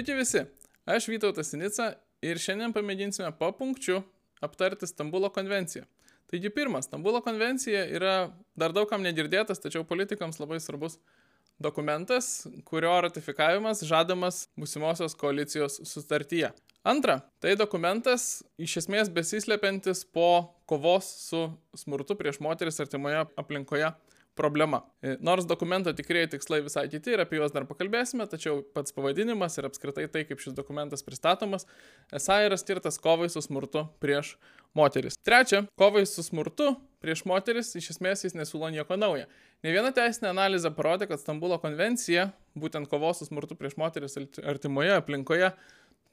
Sveiki visi, aš Vytautas Sinica ir šiandien pamėginsime papunkčių aptarti Stambulo konvenciją. Taigi pirmas, Stambulo konvencija yra dar daugam negirdėtas, tačiau politikams labai svarbus dokumentas, kurio ratifikavimas žadamas būsimosios koalicijos sutartyje. Antra, tai dokumentas iš esmės besislepiantis po kovos su smurtu prieš moteris artimoje aplinkoje problema. E, nors dokumento tikrieji tikslai visai kiti ir apie juos dar pakalbėsime, tačiau pats pavadinimas ir apskritai tai, kaip šis dokumentas pristatomas, esą yra skirtas kovai su smurtu prieš moteris. Trečia, kovai su smurtu prieš moteris iš esmės jis nesiūlo nieko naujo. Ne viena teisinė analizė parodė, kad Stambulo konvencija, būtent kovos su smurtu prieš moteris artimoje aplinkoje,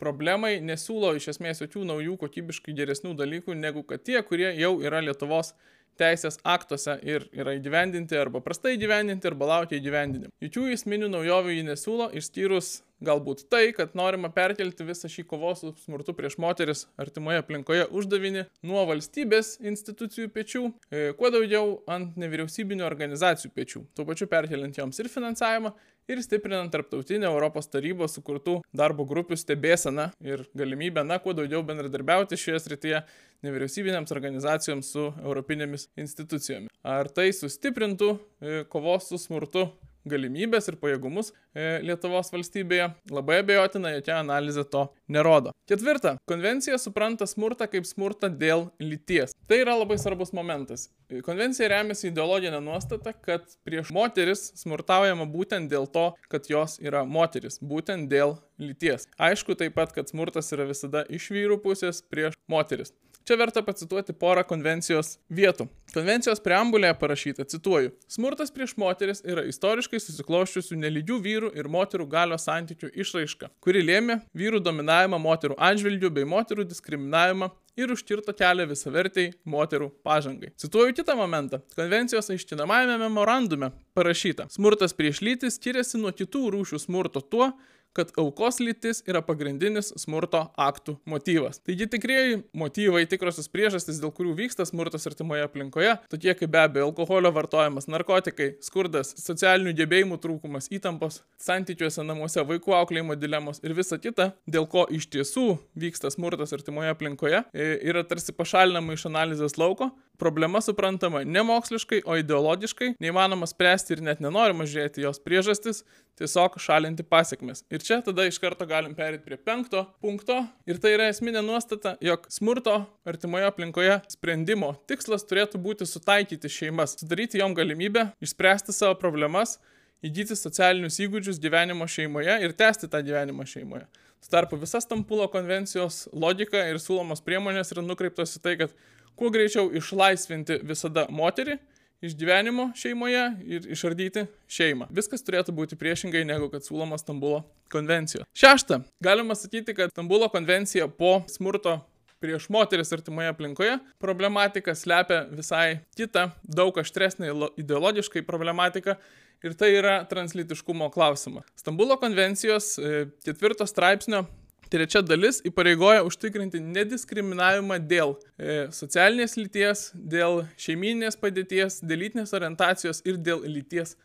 problemai nesiūlo iš esmės jokių naujų kokybiškai geresnių dalykų negu kad tie, kurie jau yra Lietuvos teisės aktuose ir yra įgyvendinti arba prastai įgyvendinti arba laukia įgyvendinimo. Jokių esminių naujovių jį nesiūlo, išskyrus galbūt tai, kad norima perkelti visą šį kovos su smurtu prieš moteris artimoje aplinkoje uždavinį nuo valstybės institucijų pečių, e, kuo daugiau ant nevyriausybinio organizacijų pečių, tuo pačiu perkeliant joms ir finansavimą, ir stiprinant tarptautinę Europos tarybos sukurtų darbo grupių stebėseną ir galimybę, na, kuo daugiau bendradarbiauti šioje srityje nevyriausybinėms organizacijoms su europinėmis institucijomis. Ar tai sustiprintų e, kovos su smurtu galimybės ir pajėgumus e, Lietuvos valstybėje, labai abejotina, jokia analizė to nerodo. Ketvirta, konvencija supranta smurtą kaip smurtą dėl lyties. Tai yra labai svarbus momentas. Konvencija remiasi ideologinę nuostatą, kad prieš moteris smurtaujama būtent dėl to, kad jos yra moteris, būtent dėl lyties. Aišku taip pat, kad smurtas yra visada iš vyrų pusės prieš moteris. Čia verta pacituoti porą konvencijos vietų. Konvencijos preambulėje parašyta, cituoju, smurtas prieš moteris yra istoriškai susikloščiusių nelygių vyrų ir moterų galios santykių išraiška, kuri lėmė vyrų dominavimą moterų atžvilgių bei moterų diskriminavimą ir užkirto kelią visavertiai moterų pažangai. Cituoju kitą momentą. Konvencijos aiškinamajame memorandume parašyta, smurtas prieš lytis skiriasi nuo kitų rūšių smurto tuo, kad aukos lytis yra pagrindinis smurto aktų motyvas. Taigi tikrieji motyvai, tikrosios priežastys, dėl kurių vyksta smurtas artimoje aplinkoje, tokie kaip be abejo alkoholio vartojimas, narkotikai, skurdas, socialinių gebėjimų trūkumas, įtampos, santykiuose namuose, vaikų auklėjimo dilemos ir visa kita, dėl ko iš tiesų vyksta smurtas artimoje aplinkoje, yra tarsi pašalinama iš analizės lauko. Problema suprantama ne moksliškai, o ideologiškai, neįmanoma spręsti ir net nenorima žiūrėti jos priežastis, tiesiog šalinti pasiekmes. Ir čia tada iš karto galim perėti prie penkto punkto. Ir tai yra esminė nuostata, jog smurto artimoje aplinkoje sprendimo tikslas turėtų būti sutaikyti šeimas, sudaryti jom galimybę išspręsti savo problemas, įgyti socialinius įgūdžius gyvenimo šeimoje ir tęsti tą gyvenimą šeimoje. Tuo tarpu visa Stambulo konvencijos logika ir siūlomos priemonės yra nukreiptos į tai, kad kuo greičiau išlaisvinti visada moterį iš gyvenimo šeimoje ir išardyti šeimą. Viskas turėtų būti priešingai negu kad siūloma Stambulo konvencija. Šešta, galima sakyti, kad Stambulo konvencija po smurto prieš moteris artimoje aplinkoje problematika slepia visai kitą, daug aštresnį ideologiškai problematiką ir tai yra translytiškumo klausimas. Stambulo konvencijos e, ketvirto straipsnio Trečia dalis įpareigoja užtikrinti nediskriminavimą dėl e, socialinės lyties, dėl šeiminės padėties, dėl lytinės orientacijos ir dėl lyties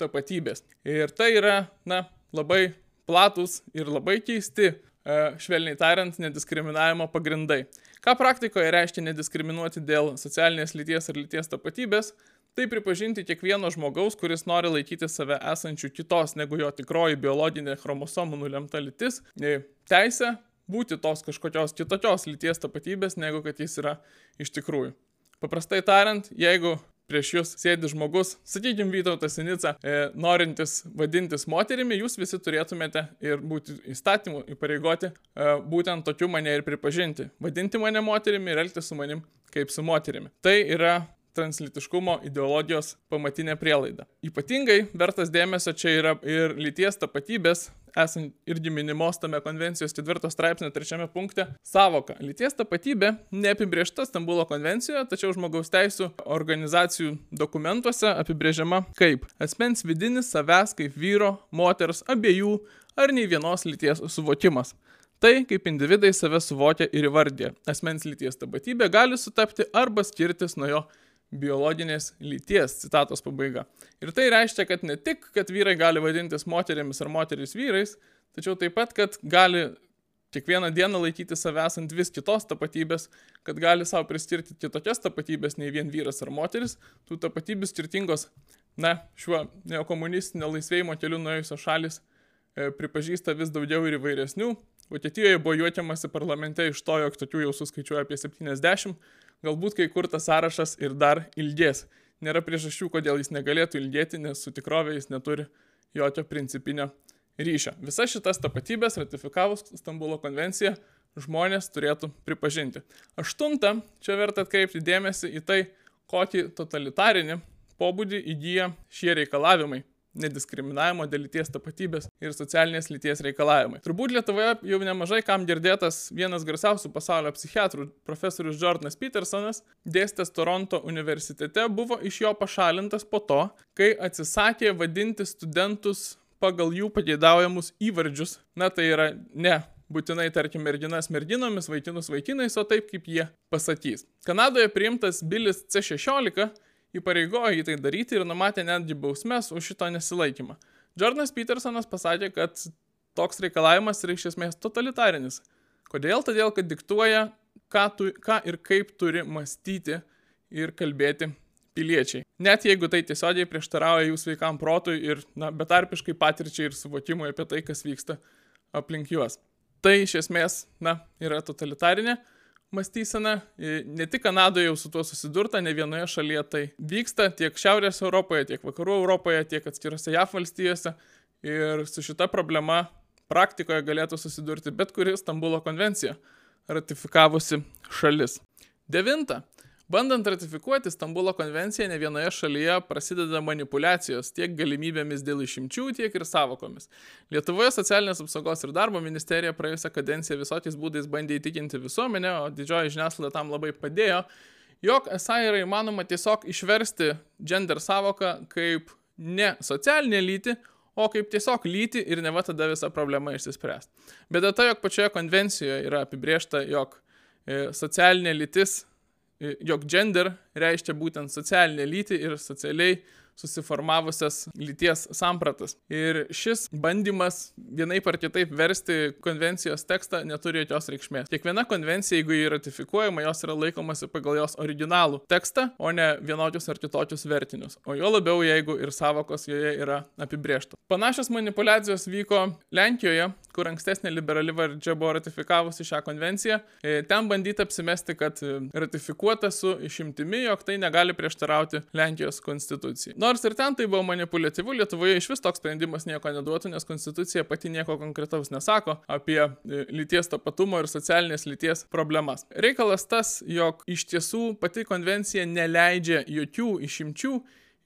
tapatybės. Ir tai yra, na, labai platus ir labai keisti, e, švelniai tariant, nediskriminavimo pagrindai. Ką praktikoje reiškia nediskriminuoti dėl socialinės lyties ar lyties tapatybės? Tai pripažinti kiekvieno žmogaus, kuris nori laikyti save esančių kitos negu jo tikroji biologinė chromosomų nulemta lytis, teisę būti tos kažkokios kitokios lyties tapatybės, negu kad jis yra iš tikrųjų. Paprastai tariant, jeigu prieš jūs sėdi žmogus, sakykime, Vytautas Sinica, e, norintis vadintis moterimi, jūs visi turėtumėte ir būti įstatymų įpareigoti e, būtent tokiu mane ir pripažinti. Vadinti mane moterimi ir elgtis su manim kaip su moterimi. Tai yra translitiškumo ideologijos pamatinė prielaida. Ypatingai vertas dėmesio čia yra ir lyties tapatybės, esant irgi minimos tame konvencijos 4 straipsnio 3 punkte, savoka. Lyties tapatybė neapibriešta Stambulo konvencijoje, tačiau žmogaus teisų organizacijų dokumentuose apibrėžiama kaip asmens vidinis savęs kaip vyro, moters, abiejų ar nei vienos lyties suvokimas. Tai, kaip individai save suvokia ir įvardė, asmens lyties tapatybė gali sutapti arba skirtis nuo jo biologinės lyties, citatos pabaiga. Ir tai reiškia, kad ne tik, kad vyrai gali vadintis moteriamis ar moteris vyrais, tačiau taip pat, kad gali kiekvieną dieną laikyti savęs ant vis kitos tapatybės, kad gali savo priskirti kitokias tapatybės nei vien vyras ar moteris, tų tapatybių skirtingos, na, šiuo neokomunistinio laisvėjimo keliu nuėjusios šalis e, pripažįsta vis daugiau ir įvairesnių. Vokietijoje buvo juokiamasi parlamente iš to, jog tokių jau suskaičiuoja apie 70, galbūt kai kur tas sąrašas ir dar ilgės. Nėra priežasčių, kodėl jis negalėtų ilgėti, nes su tikrovė jis neturi jokio principinio ryšio. Visas šitas tapatybės ratifikavus Stambulo konvenciją žmonės turėtų pripažinti. Aštunta, čia verta atkreipti dėmesį į tai, kokį totalitarinį pobūdį įgyja šie reikalavimai nediskriminavimo dėl lyties tapatybės ir socialinės lyties reikalavimai. Turbūt Lietuvoje jau nemažai kam girdėtas vienas garsiausių pasaulio psichiatrų, profesorius Jordanas Petersonas, dėstęs Toronto universitete, buvo iš jo pašalintas po to, kai atsisakė vadinti studentus pagal jų pageidaujamus įvardžius. Na tai yra ne būtinai, tarkim, merginas merginomis, vaikinus vaikinais, o taip, kaip jie pasakys. Kanadoje priimtas bilis C16 įpareigojo jį tai daryti ir numatė netgi bausmes už šito nesilaikymą. Jordanas Petersonas pasakė, kad toks reikalavimas yra iš esmės totalitarinis. Kodėl? Todėl, kad diktuoja, ką, tu, ką ir kaip turi mąstyti ir kalbėti piliečiai. Net jeigu tai tiesiogiai prieštarauja jų sveikam protui ir na, betarpiškai patirčiai ir suvokimui apie tai, kas vyksta aplink juos. Tai iš esmės, na, yra totalitarinė mąstysena. Ne tik Kanadoje jau su tuo susidurta, ne vienoje šalyje tai vyksta, tiek Šiaurės Europoje, tiek Vakarų Europoje, tiek atskirose JAF valstijose. Ir su šita problema praktikoje galėtų susidurti bet kuri Stambulo konvencija ratifikavusi šalis. Devinta. Bandant ratifikuoti Stambulo konvenciją, ne vienoje šalyje prasideda manipulacijos tiek galimybėmis dėl išimčių, tiek ir savokomis. Lietuvoje socialinės apsaugos ir darbo ministerija praėjusią kadenciją visokiais būdais bandė įtikinti visuomenę, o didžioji žiniasklaida tam labai padėjo, jog esą yra įmanoma tiesiog išversti gender savoką kaip ne socialinė lytį, o kaip tiesiog lyti ir ne va tada visa problema išsispręs. Bet ta, jog pačioje konvencijoje yra apibriešta, jog e, socialinė lytis jog gender reiškia būtent socialinę lytį ir socialiai susiformavusias lyties sampratas. Ir šis bandymas vienaip ar kitaip versti konvencijos tekstą neturi jokios reikšmės. Kiekviena konvencija, jeigu jį ratifikuojama, jos yra laikomasi pagal jos originalų tekstą, o ne vienokius ar kitokius vertinius. O jo labiau, jeigu ir savokos joje yra apibrieštos. Panašios manipulacijos vyko Lenkijoje, kur ankstesnė liberali valdžia buvo ratifikavusi šią konvenciją. E, ten bandyti apsimesti, kad e, ratifikuota su išimtimi, jog tai negali prieštarauti Lenkijos konstitucijai. Nors ir ten tai buvo manipuliatyvu, Lietuvoje iš vis toks sprendimas nieko neduotų, nes konstitucija pati nieko konkretaus nesako apie e, lyties tapatumo ir socialinės lyties problemas. Reikalas tas, jog iš tiesų pati konvencija neleidžia jokių išimčių,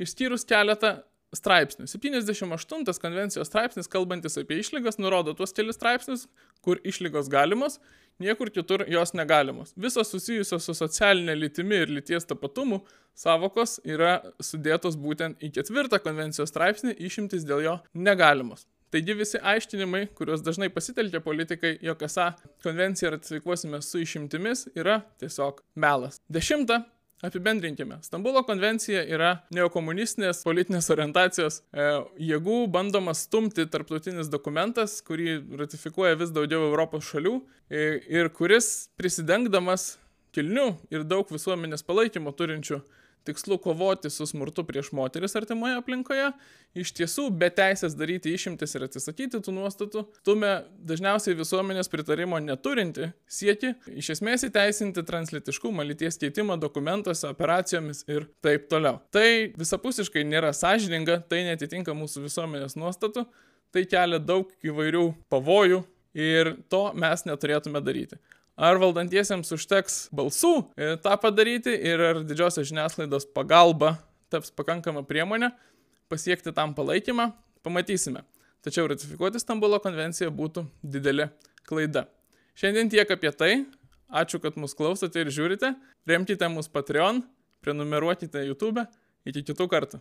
išskyrus keletą straipsnių. 78 konvencijos straipsnis, kalbantis apie išlygas, nurodo tuos kelius straipsnius, kur išlygos galimos, niekur kitur jos negalimos. Visos susijusios su socialinė lytimi ir lyties tapatumu savokos yra sudėtos būtent į ketvirtą konvencijos straipsnį, išimtis dėl jo negalimos. Taigi visi aiškinimai, kuriuos dažnai pasitelkia politikai, jog esą konvenciją ratifikuosime su išimtimis, yra tiesiog melas. Dešimta, Apibendrinkime. Stambulo konvencija yra neokomunistinės politinės orientacijos e, jėgų bandomas stumti tarptautinis dokumentas, kurį ratifikuoja vis daugiau Europos šalių e, ir kuris prisidengdamas kilnių ir daug visuomenės palaikymo turinčių tikslu kovoti su smurtu prieš moteris artimoje aplinkoje, iš tiesų be teisės daryti išimtis ir atsisakyti tų nuostatų, tume dažniausiai visuomenės pritarimo neturinti sieki iš esmės įteisinti translitiškumą, lyties keitimą dokumentuose, operacijomis ir taip toliau. Tai visapusiškai nėra sąžininga, tai netitinka mūsų visuomenės nuostatų, tai kelia daug įvairių pavojų ir to mes neturėtume daryti ar valdantiesiems užteks balsų e, tą padaryti ir ar didžiosios žiniasklaidos pagalba taps pakankama priemonė pasiekti tam palaikymą, pamatysime. Tačiau ratifikuoti Stambulo konvenciją būtų didelė klaida. Šiandien tiek apie tai. Ačiū, kad mus klausote ir žiūrite. Remkite mus Patreon, prenumeruokite YouTube. Iki kitų kartų.